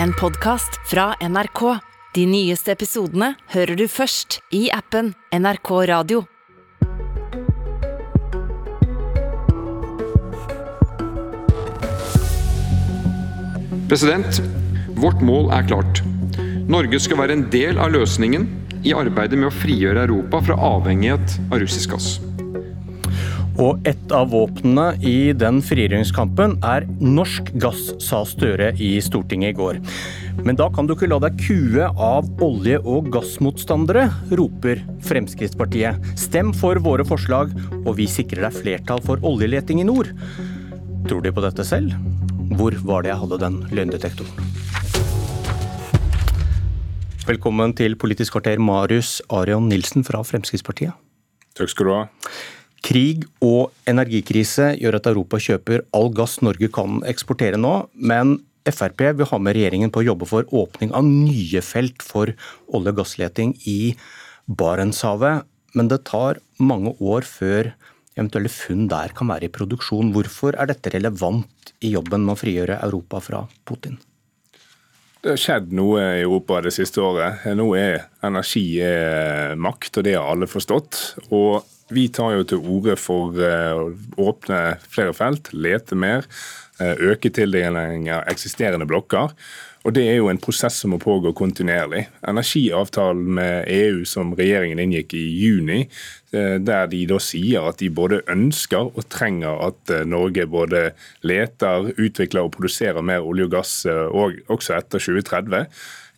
en podkast fra NRK. De nyeste episodene hører du først i appen NRK Radio. President, vårt mål er klart. Norge skal være en del av løsningen i arbeidet med å frigjøre Europa fra avhengighet av russisk gass. Og et av våpnene i den frigjøringskampen er norsk gass, sa Støre i Stortinget i går. Men da kan du ikke la deg kue av olje- og gassmotstandere, roper Fremskrittspartiet. Stem for våre forslag, og vi sikrer deg flertall for oljeleting i nord. Tror de på dette selv? Hvor var det jeg hadde den løgndetektoren? Velkommen til Politisk kvarter, Marius Arion Nilsen fra Fremskrittspartiet. Takk skal du ha. Krig og energikrise gjør at Europa kjøper all gass Norge kan eksportere nå, men Frp vil ha med regjeringen på å jobbe for åpning av nye felt for olje- og gassleting i Barentshavet. Men det tar mange år før eventuelle funn der kan være i produksjon. Hvorfor er dette relevant i jobben med å frigjøre Europa fra Putin? Det har skjedd noe i Europa det siste året. Nå er energi er makt, og det har alle forstått. Og vi tar jo til orde for eh, å åpne flere felt, lete mer, eh, øke tildeling av eksisterende blokker. Og Det er jo en prosess som må pågå kontinuerlig. Energiavtalen med EU som regjeringen inngikk i juni, eh, der de da sier at de både ønsker og trenger at Norge både leter, utvikler og produserer mer olje og gass også etter 2030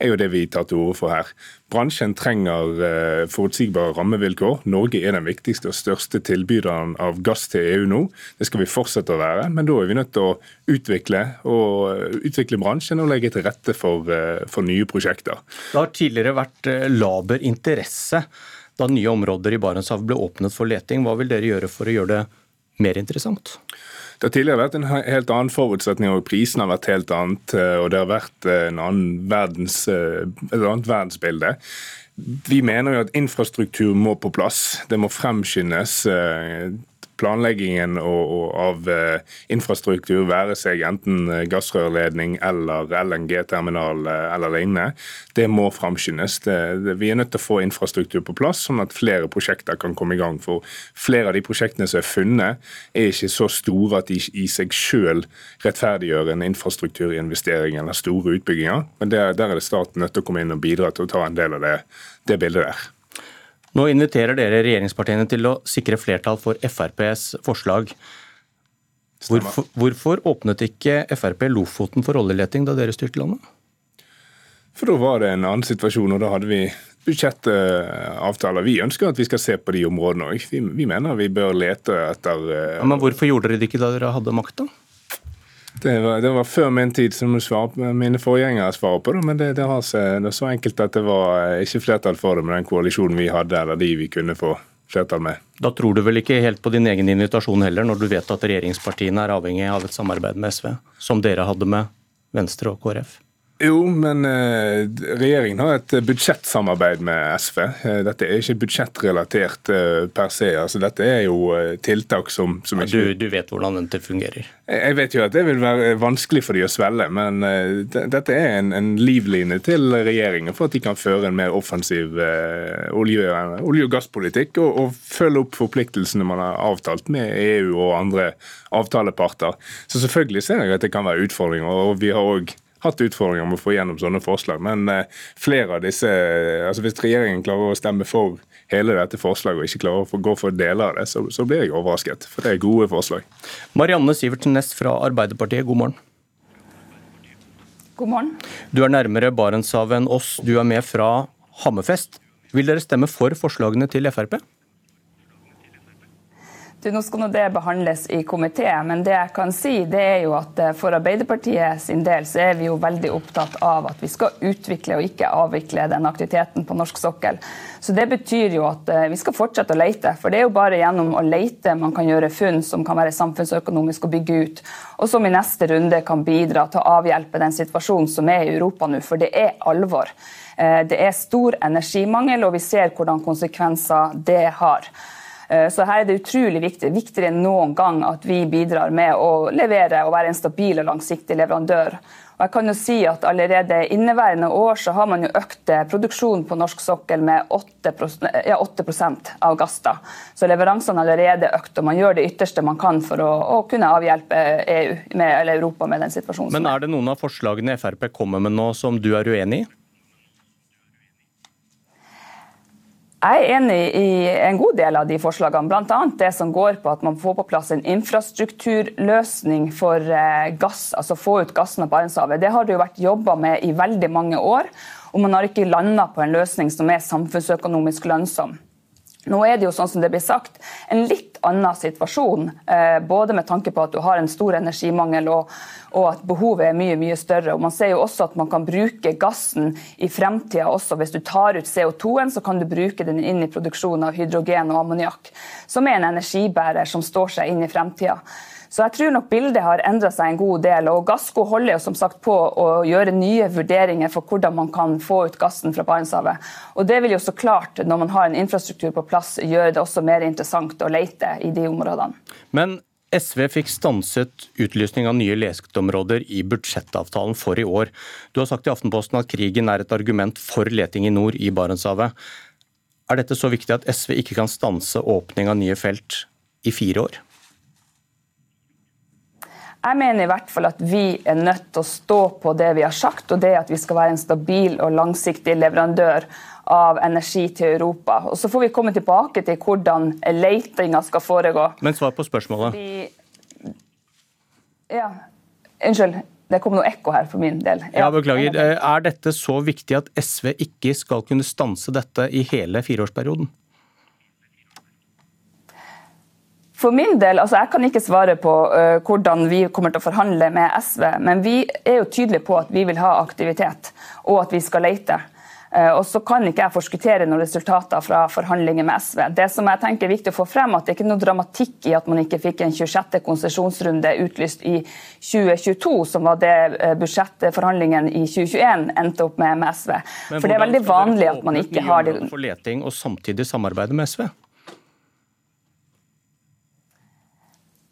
er jo det vi tar til orde for her. Bransjen trenger eh, forutsigbare rammevilkår. Norge er den viktigste og største tilbyderen av gass til EU nå. Det skal vi fortsette å være, men da er vi nødt til å utvikle, og utvikle bransjen og legge til rette for, eh, for nye prosjekter. Det har tidligere vært eh, laber interesse da nye områder i Barentshavet ble åpnet for leting. Hva vil dere gjøre for å gjøre det mer interessant? Det har tidligere vært en helt annen forutsetning, og prisen har vært helt annet. Eh, og det har vært eh, en annen verdens, eh, et annet verdensbilde. Vi mener jo at infrastruktur må på plass. Det må fremskyndes planleggingen av eh, infrastruktur, være seg enten eh, gassrørledning eller LNG-terminal eh, eller lignende, det må framskyndes. Vi er nødt til å få infrastruktur på plass, sånn at flere prosjekter kan komme i gang. For flere av de prosjektene som er funnet, er ikke så store at de i seg selv rettferdiggjør en infrastrukturinvestering eller store utbygginger. Men der, der er det staten nødt til å komme inn og bidra til å ta en del av det, det bildet der. Nå inviterer dere regjeringspartiene til å sikre flertall for FrPs forslag. Hvorfor, hvorfor, åpnet ikke Frp Lofoten for oljeleting da dere styrte landet? For Da var det en annen situasjon, og da hadde vi budsjettavtaler. Vi ønsker at vi skal se på de områdene òg. Vi, vi, mener vi bør lete etter ja, Men Hvorfor gjorde dere det ikke da dere hadde makta? Det var, det var, før min tid, som mine forgjengere svarer på det. Men det, det, seg, det, er så enkelt at det var ikke flertall for det med den koalisjonen vi hadde, eller de vi kunne få flertall med. Da tror du vel ikke helt på din egen invitasjon heller, når du vet at regjeringspartiene er avhengig av et samarbeid med SV, som dere hadde med Venstre og KrF? Jo, men eh, regjeringen har et budsjettsamarbeid med SV. Eh, dette er ikke budsjettrelatert eh, per se. altså Dette er jo tiltak som, som ikke du, du, vet hvordan dette fungerer? Jeg vet jo at det vil være vanskelig for de å svelge, men dette er en, en, livline til regjeringen for at de kan føre en mer offensiv olje, olje, og gasspolitikk og, og følge opp forpliktelsene man har avtalt med EU og andre avtaleparter. Så selvfølgelig ser jeg at det kan være utfordringer. og vi har også hatt utfordringer med å få gjennom sånne forslag. Men eh, flere av disse, altså hvis regjeringen klarer å stemme for hele dette forslaget og ikke klarer å gå for deler av det, så, så blir jeg overrasket. For det er gode forslag. Marianne Sivertsen Næss fra Arbeiderpartiet, god morgen. God morgen. Du er nærmere Barentshavet enn oss. Du er med fra Hammerfest. Vil dere stemme for forslagene til Frp? Du, nå skal det behandles i komité, men det jeg kan si det er jo at eh, for Arbeiderpartiet sin del så er vi jo veldig opptatt av at vi skal utvikle og ikke avvikle den aktiviteten på norsk sokkel. Så Det betyr jo at eh, vi skal fortsette å lete. For det er jo bare gjennom å lete man kan gjøre funn som kan være samfunnsøkonomisk å bygge ut, og som i neste runde kan bidra til å avhjelpe den situasjonen som er i Europa nå. For det er alvor. Eh, det er stor energimangel, og vi ser hvordan konsekvenser det har. Eh, så her er det utrolig viktig, viktigere enn noen gang at vi bidrar med å levere og være en stabil og langsiktig leverandør. Og jeg kan jo si at Allerede inneværende år så har man jo økt eh, produksjonen på norsk sokkel med 8%, ja, 8 av gass. da. Så leveransene har allerede økt, og man gjør det ytterste man kan for å, å kunne avhjelpe EU, med, eller Europa med den situasjonen. Men er det noen av forslagene Frp kommer med nå som du er uenig i? Jeg er enig i en god del av de forslagene, bl.a. det som går på at man får på plass en infrastrukturløsning for eh, gass, altså få ut gassen av Barentshavet. Det har det jo vært jobba med i veldig mange år, og man har ikke landa på en løsning som er samfunnsøkonomisk lønnsom. Nå er det jo sånn som det blir sagt, en litt annen situasjon. Eh, både med tanke på at du har en stor energimangel og, og, at behovet er mye mye større. Og Man ser jo også at man kan bruke gassen i fremtida også. Hvis du tar ut CO2-en, så kan du bruke den inn i produksjon av hydrogen og ammoniakk, som er en energibærer som står seg inn i fremtida. Så jeg tror nok bildet har endra seg en god del. og Gassco holder jo som sagt på å gjøre nye vurderinger for hvordan man kan få ut gassen fra Barentshavet. Og det vil jo så klart, når man har en infrastruktur på plass, gjøre det også mer interessant å lete i de områdene. Men SV fikk stanset utlysning av nye lesketområder i budsjettavtalen for i år. Du har sagt i Aftenposten at krigen er et argument for leting i nord i Barentshavet. Er dette så viktig at SV ikke kan stanse åpning av nye felt i fire år? Jeg mener i hvert fall at vi er nødt til å stå på det vi har sagt, og det at vi skal være en stabil og langsiktig leverandør av energi til Europa. Og Så får vi komme tilbake til hvordan letinga skal foregå. Men svar på spørsmålet. Fordi... Ja, Unnskyld. Det kom noe ekko her for min del. Ja. ja, Beklager. Er dette så viktig at SV ikke skal kunne stanse dette i hele fireårsperioden? For min del, altså Jeg kan ikke svare på uh, hvordan vi kommer til å forhandle med SV, men vi er jo tydelige på at vi vil ha aktivitet, og at vi skal lete. Uh, og så kan ikke jeg forskuttere noen resultater fra forhandlinger med SV. Det som jeg tenker er viktig å få frem, at det er ikke noe dramatikk i at man ikke fikk en 26. konsesjonsrunde utlyst i 2022, som var det budsjettforhandlingene budsjettforhandlingen i 2021 endte opp med, med SV. For det er veldig vanlig at man ikke har det For leting og samtidig samarbeide med SV?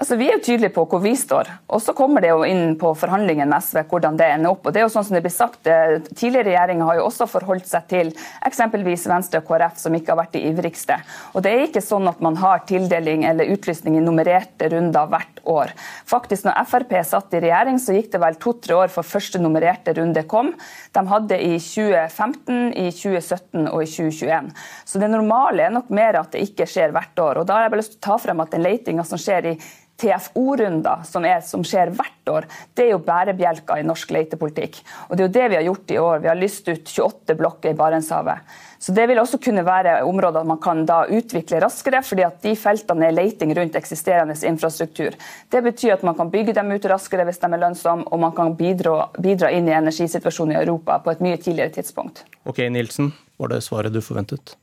Altså, Vi er jo tydelige på hvor vi står. og Så kommer det jo inn på forhandlingen med SV hvordan det ender opp. og det er jo sånn som det blir sagt, eh, Tidligere regjeringer har jo også forholdt seg til eksempelvis Venstre og KrF, som ikke har vært de ivrigste. Og Det er ikke sånn at man har tildeling eller utlysning i nummererte runder hvert år. Faktisk, når Frp satt i regjering, så gikk det vel to-tre år før første nummererte runde kom. De hadde i 2015, i 2017 og i 2021. Så det normale er nok mer at det ikke skjer hvert år. Og da har jeg bare lyst til å ta frem at den letinga som skjer i TFO-runder, som, som, skjer hvert år, det er jo bærebjelker i norsk letepolitikk. Og Det er jo det vi har gjort i år. Vi har lyst ut 28 blokker i Barentshavet. Så Det vil også kunne være områder man kan da utvikle raskere, fordi at de feltene er leiting rundt eksisterende infrastruktur. Det betyr at man kan bygge dem ut raskere hvis de er lønnsomme, og man kan bidra, bidra inn i energisituasjonen i Europa på et mye tidligere tidspunkt. Ok, Nilsen, var det svaret du forventet?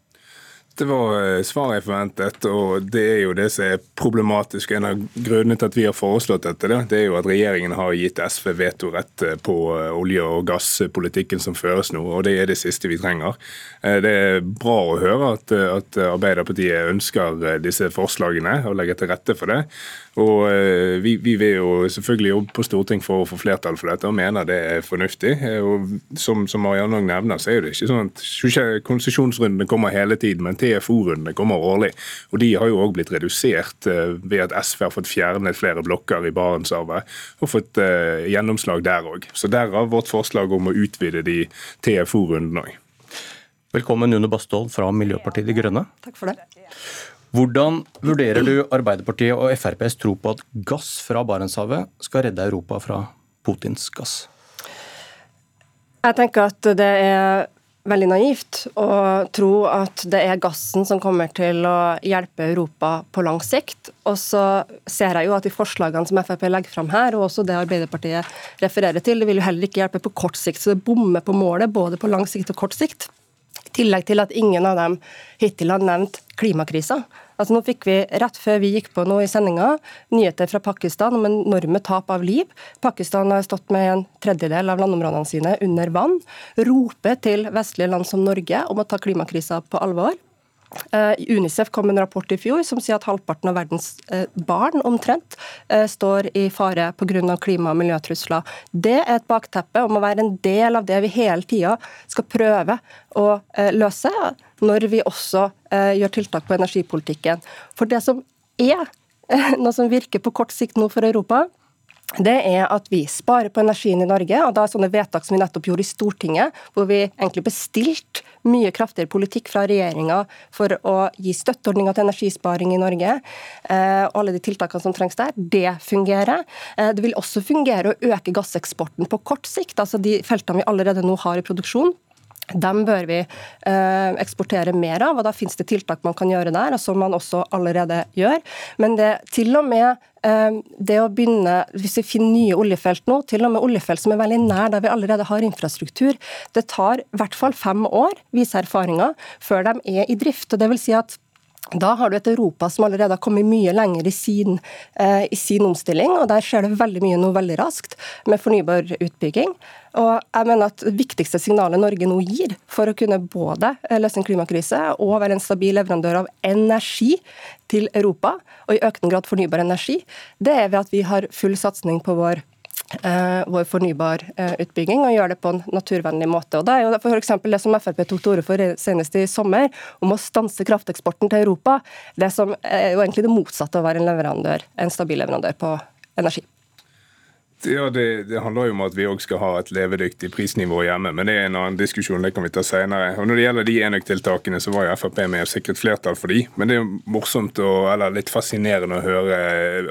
Det var eh, svaret jeg forventet, og det er jo det som er problematisk. En av grunnene til at vi har foreslått dette, det er jo at regjeringen har gitt SV vetorett eh, på eh, olje- og gasspolitikken som føres nå, og det er det siste vi trenger. Det er bra å høre at Arbeiderpartiet ønsker disse forslagene og legger til rette for det. Og vi, vi, vil jo selvfølgelig jobbe på Stortinget for å få flertall for dette og mener det er fornuftig. Og som, som Marianne nevner, så er det ikke sånn at konsesjonsrundene kommer hele tiden. men TFO-rundene kommer årlig. og De har jo òg blitt redusert eh, ved at SV har fått fjernet flere blokker i Barentshavet og fått uh, gjennomslag der òg. Så derav vårt forslag om å utvide de TFO-rundene òg. Velkommen Une Bastholm fra Miljøpartiet De Grønne. Takk for det. Hvordan vurderer du Arbeiderpartiet og FrPs tro på at gass fra Barentshavet skal redde Europa fra Putins gass? Jeg tenker at det er veldig naivt å tro at det er gassen som kommer til å hjelpe Europa på lang sikt. Og så ser jeg jo at de forslagene som Frp legger fram her, og også det Arbeiderpartiet refererer til, det vil jo heller ikke hjelpe på kort sikt. Så det bommer på målet både på lang sikt og kort sikt. Tillegg til at ingen av dem hittil har nevnt klimakrisa. Altså nå fikk vi rett før vi gikk på nå i sendinga, nyheter fra Pakistan om enorme tap av liv. Pakistan har stått med en tredjedel av landområdene sine under vann. Roper til vestlige land som Norge om å ta klimakrisa på alvor. Eh, Unicef kom med en rapport i fjor som sier at halvparten av verdens eh, barn omtrent eh, står i fare pga. klima- og miljøtrusler. Det er et bakteppe om å være en del av det vi hele tida skal prøve å løse, når vi også gjør tiltak på energipolitikken. For det som er noe som virker på kort sikt nå for Europa, det er at vi sparer på energien i Norge. og da er sånne vedtak som vi nettopp gjorde i Stortinget, hvor vi egentlig bestilte mye kraftigere politikk fra regjeringa for å gi støtteordninger til energisparing i Norge. Eh, og alle de tiltakene som trengs der, det fungerer. Eh, det vil også fungere å øke gasseksporten på kort sikt. altså De feltene vi allerede nå har i produksjon, dem bør vi eh, eksportere mer av, og da finnes det tiltak man kan gjøre der, som man også allerede gjør. Men det til og med eh, det å begynne, hvis vi finner nye oljefelt nå, til og med oljefelt som er veldig nær der vi allerede har infrastruktur, det tar i hvert fall fem år, viser erfaringer, før de er i drift. og det vil si at da har du et Europa som allerede har kommet mye lenger i sin, eh, i sin, omstilling, og der skjer det veldig mye nå veldig raskt med fornybar utbygging. Og jeg mener at Det viktigste signalet Norge nå gir for å kunne både løse en klimakrise og være en stabil leverandør av energi til Europa, og i økende grad fornybar energi, det er ved at vi har full satsing på vår Eh, vår fornybarutbygging, og gjøre det på en naturvennlig måte. Og Det er jo f.eks. det som Frp tok til orde for senest i sommer, om å stanse krafteksporten til Europa. Det som er jo egentlig det motsatte av å være en leverandør, en stabil leverandør på energi. Ja, det, det, handler jo om at vi òg skal ha et levedyktig prisnivå hjemme. Men det er en annen diskusjon, det kan vi ta senere. Og Når det gjelder de enøktiltakene, så var jo Frp med og sikret flertall for de. Men det er morsomt og eller litt fascinerende å høre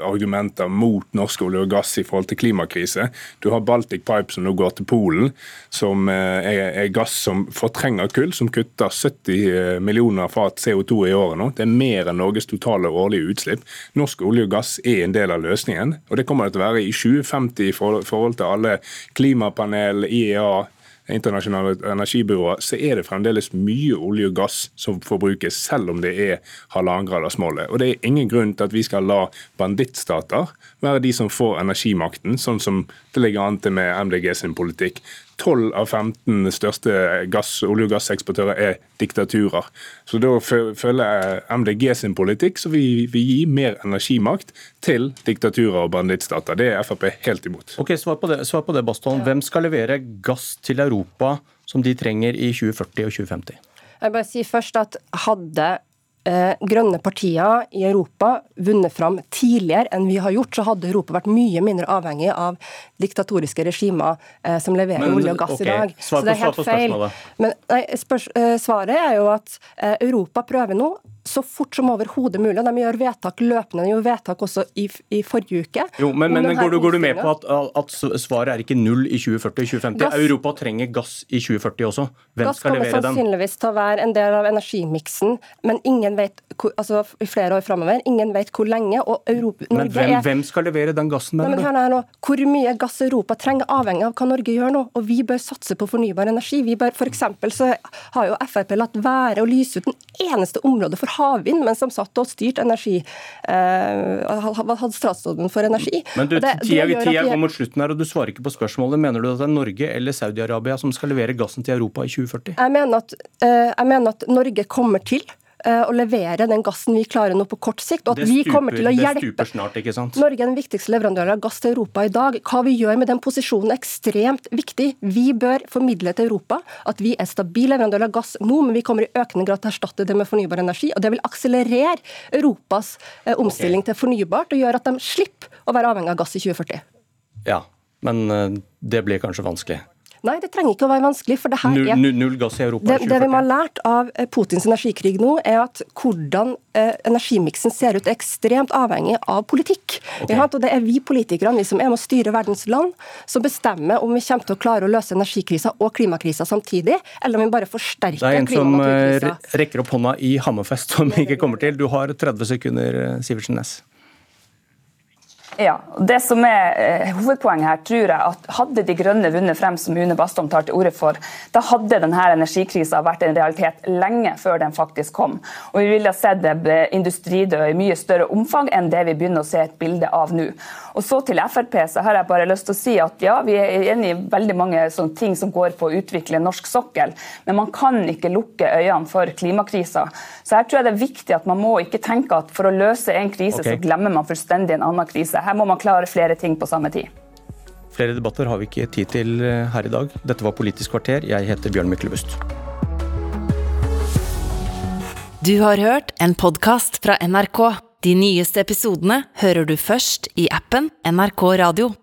argumenter mot norsk olje og gass i forhold til klimakrise. Du har Baltic Pipe som nå går til Polen, som eh, er, er gass som fortrenger kull, som kutter 70 eh, millioner fat CO2 i året nå. Det er mer enn Norges totale årlige utslipp. Norsk olje og gass er en del av løsningen, og det kommer det til å være i 2050 i forhold til alle klimapanel, IEA, internasjonale energibyråer, så er det fremdeles mye olje og gass som forbrukes, selv om det er halvannengradersmålet. Og det er ingen grunn til at vi skal la bandittstater være de som får energimakten, sånn som det ligger an til med MDG sin politikk. 12 av 15 største gass, olje- og gasseksportører er diktaturer. Så da følger MDG sin politikk, så vi vi gir mer energimakt til diktaturer og bandittstater. Det er Frp helt imot. Ok, Svar på det, svar på det Baston. Hvem skal levere gass til Europa som de trenger i 2040 og 2050? Jeg bare si først at Hadde grønne partier i Europa vunnet fram tidligere enn vi har gjort, så hadde Europa vært mye mindre avhengig av diktatoriske regimer eh, som leverer Men, olje og gass okay. i dag. Svar på, så det er helt feil. Men nei, spørs, eh, svaret er jo at eh, Europa prøver nå så fort som overhodet mulig. Og De gjør vedtak løpende. De gjorde vedtak også i, i, forrige uke. Jo, Men, men går, du, går, du, med på at, at, svaret er ikke null i 2040-2050? Europa trenger gass i 2040 også. Hvem gass skal levere den? Gass kommer sannsynligvis til å være en del av energimiksen, men ingen vet hvor, altså i flere år framover. Ingen vet hvor lenge. og Europa, Men hvem, er, hvem, skal levere den gassen? Nei, men hør nå, Hvor mye gass Europa trenger, avhengig av hva Norge gjør nå. Og vi bør satse på fornybar energi. Vi bør, for så har jo Frp latt være å lyse ut den eneste området for havvind, mens de satt og styrte energi. Eh, hadde statsråden for energi. Men du, det, tida, det tida går mot slutten her, og du svarer ikke på spørsmålet. Mener du at det er Norge eller Saudi-Arabia som skal levere gassen til Europa i 2040? Jeg mener at, eh, jeg mener at Norge kommer til å levere den gassen vi klarer nå på kort sikt. og at stuper, vi kommer til å hjelpe. Snart? Norge er den viktigste leverandøren av gass til Europa i dag. Hva vi gjør med den posisjonen er ekstremt viktig. Vi bør formidle til Europa at vi er stabil leverandør av gass nå, men vi kommer i økende grad til å erstatte det med fornybar energi. og Det vil akselerere Europas eh, omstilling okay. til fornybart og gjøre at de slipper å være avhengig av gass i 2040. Ja, men eh, det blir kanskje vanskelig. Nei, det trenger ikke å være vanskelig. for det her er... Null gass i Europa det, det, vi har lært av eh, Putins energikrig nå, er at hvordan eh, energimiksen ser ut, er ekstremt avhengig av politikk. Okay. Ja, og Det er vi politikere vi som er med å styre verdens land, som bestemmer om vi kommer til å klare å løse energikrisa og klimakrisa samtidig, eller om vi bare forsterker klimakrisa. Det er en som eh, rekker opp hånda i Hammerfest, som ikke kommer til. Du har 30 sekunder, eh, Sivertsen Næss. Ja, det som er eh, Hovedpoenget her tror jeg at hadde De Grønne vunnet frem, som Une Bastholm tar til orde for, da hadde denne energikrisa vært en realitet lenge før den faktisk kom. Og Vi ville sett industridød i mye større omfang enn det vi begynner å se et bilde av nå. Og så til Frp så har jeg bare lyst til å si at ja, vi er enig i veldig mange sånne ting som går på å utvikle norsk sokkel, men man kan ikke lukke øynene for klimakrisa. Så her tror jeg det er viktig at man må ikke tenke at for å løse en krise, okay. så glemmer man fullstendig en annen krise. Her må man klare flere ting på samme tid. Flere debatter har vi ikke tid til eh, her i dag. Dette var Politisk kvarter. Jeg heter Bjørn Myklebust. Du har hørt en podkast fra NRK. De nyeste episodene hører du først i appen NRK Radio.